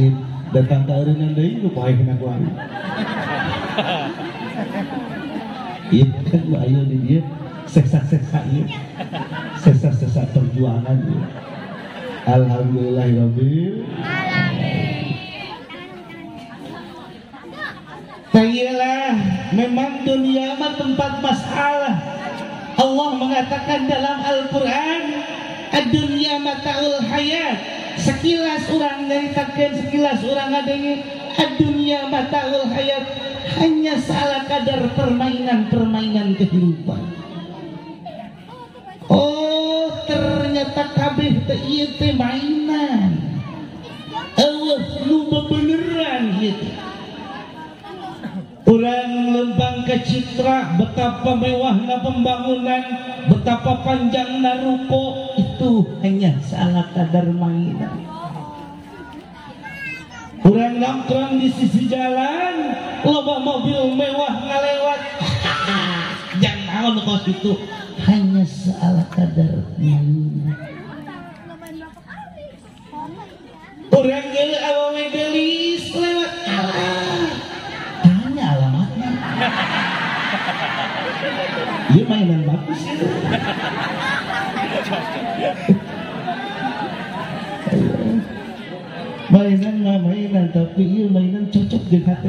asin datang ke areuna deui nu poe kena kuari Iya kan lu ayo di dia seksa-seksa ieu seksa-seksa perjuangan ieu Alhamdulillahirabbil Kailah memang dunia mah tempat masalah. Allah mengatakan dalam Al-Quran, dunia mataul hayat. Sekilas orang nyaritakan, sekilas orang adanya, dunia mataul hayat hanya salah kadar permainan-permainan kehidupan. Oh, ternyata kabeh teh mainan. Allah nu beneran gitu. Orang lembang ke citra betapa mewahnya pembangunan, betapa panjangnya ruko itu hanya salah kadar mainan. Orang nongkrong di sisi jalan, loba mobil mewah ngalewat. Jangan naon kos itu hanya salah kadar mainan. Orang gele awewe gelis lewat. Tanya alamatnya. Iya mainan bagus itu. mày đang là mày đang tập tự nhiên mày đang chốc chốc việc hạt